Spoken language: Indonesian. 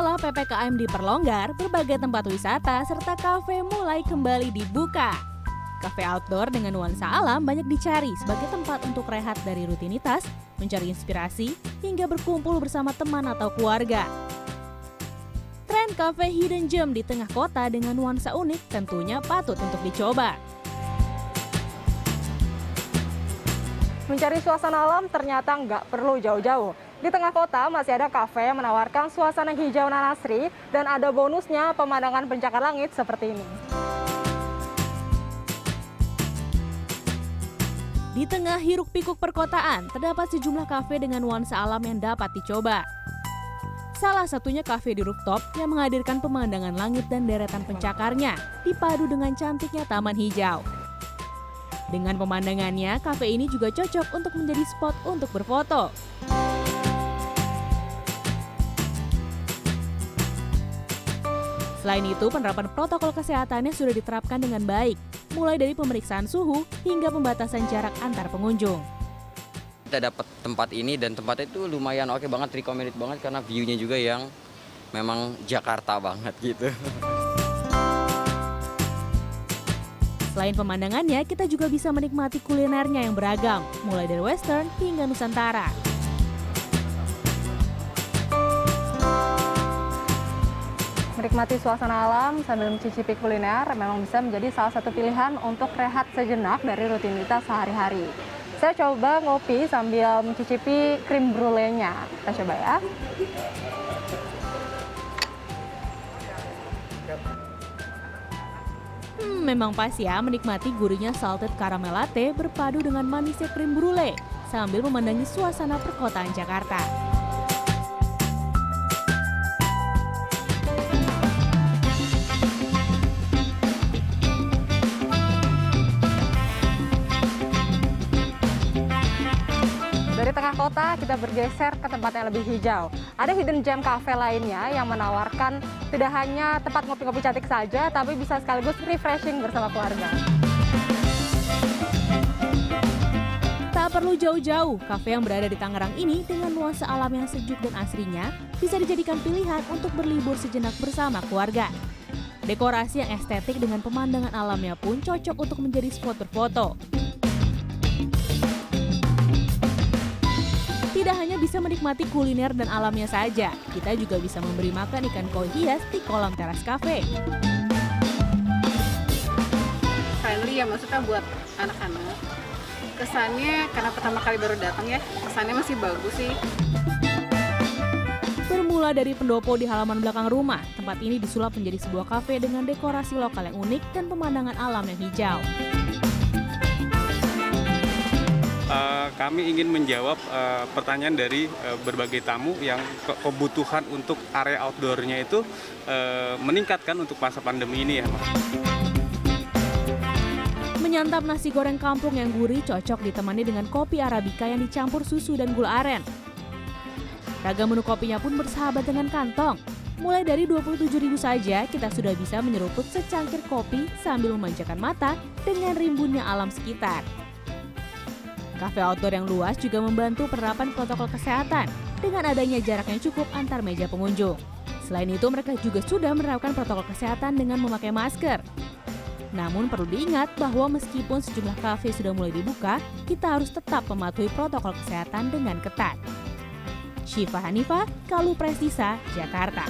PPKM diperlonggar, berbagai tempat wisata serta kafe mulai kembali dibuka. Kafe outdoor dengan nuansa alam banyak dicari sebagai tempat untuk rehat dari rutinitas, mencari inspirasi, hingga berkumpul bersama teman atau keluarga. Tren kafe hidden gem di tengah kota dengan nuansa unik tentunya patut untuk dicoba. Mencari suasana alam ternyata nggak perlu jauh-jauh. Di tengah kota masih ada kafe yang menawarkan suasana hijau nan asri dan ada bonusnya pemandangan pencakar langit seperti ini. Di tengah hiruk pikuk perkotaan, terdapat sejumlah kafe dengan nuansa alam yang dapat dicoba. Salah satunya kafe di rooftop yang menghadirkan pemandangan langit dan deretan pencakarnya, dipadu dengan cantiknya taman hijau. Dengan pemandangannya, kafe ini juga cocok untuk menjadi spot untuk berfoto. Selain itu, penerapan protokol kesehatannya sudah diterapkan dengan baik, mulai dari pemeriksaan suhu hingga pembatasan jarak antar pengunjung. Kita dapat tempat ini dan tempatnya itu lumayan oke banget, recommended banget karena view-nya juga yang memang Jakarta banget gitu. Selain pemandangannya, kita juga bisa menikmati kulinernya yang beragam, mulai dari western hingga nusantara. Menikmati suasana alam sambil mencicipi kuliner memang bisa menjadi salah satu pilihan untuk rehat sejenak dari rutinitas sehari-hari. Saya coba ngopi sambil mencicipi krim brulee-nya. Kita coba ya. Memang pas ya menikmati gurihnya salted caramel latte berpadu dengan manisnya krim brulee sambil memandangi suasana perkotaan Jakarta. Dari tengah kota, kita bergeser ke tempat yang lebih hijau. Ada hidden gem cafe lainnya yang menawarkan tidak hanya tempat ngopi-ngopi cantik saja, tapi bisa sekaligus refreshing bersama keluarga. Tak perlu jauh-jauh, kafe yang berada di Tangerang ini dengan nuansa alam yang sejuk dan asrinya bisa dijadikan pilihan untuk berlibur sejenak bersama keluarga. Dekorasi yang estetik dengan pemandangan alamnya pun cocok untuk menjadi spot berfoto. Tidak hanya bisa menikmati kuliner dan alamnya saja, kita juga bisa memberi makan ikan koi hias di kolam teras kafe. friendly ya maksudnya buat anak-anak kesannya karena pertama kali baru datang ya kesannya masih bagus sih Bermula dari pendopo di halaman belakang rumah, tempat ini disulap menjadi sebuah kafe dengan dekorasi lokal yang unik dan pemandangan alam yang hijau. Eh, kami ingin menjawab eh, pertanyaan dari eh, berbagai tamu yang ke- kebutuhan untuk area outdoornya itu meningkatkan untuk masa pandemi ini ya. Menyantap nasi goreng kampung yang gurih cocok ditemani dengan kopi arabica yang dicampur susu dan gula aren. Ragam menu kopinya pun bersahabat dengan kantong. Mulai dari 27.000 saja, kita sudah bisa menyeruput secangkir kopi sambil memanjakan mata dengan rimbunnya alam sekitar. Kafe outdoor yang luas juga membantu penerapan protokol kesehatan dengan adanya jarak yang cukup antar meja pengunjung. Selain itu, mereka juga sudah menerapkan protokol kesehatan dengan memakai masker. Namun perlu diingat bahwa meskipun sejumlah kafe sudah mulai dibuka, kita harus tetap mematuhi protokol kesehatan dengan ketat. Syifa Hanifah, Kalu Prestisa, Jakarta.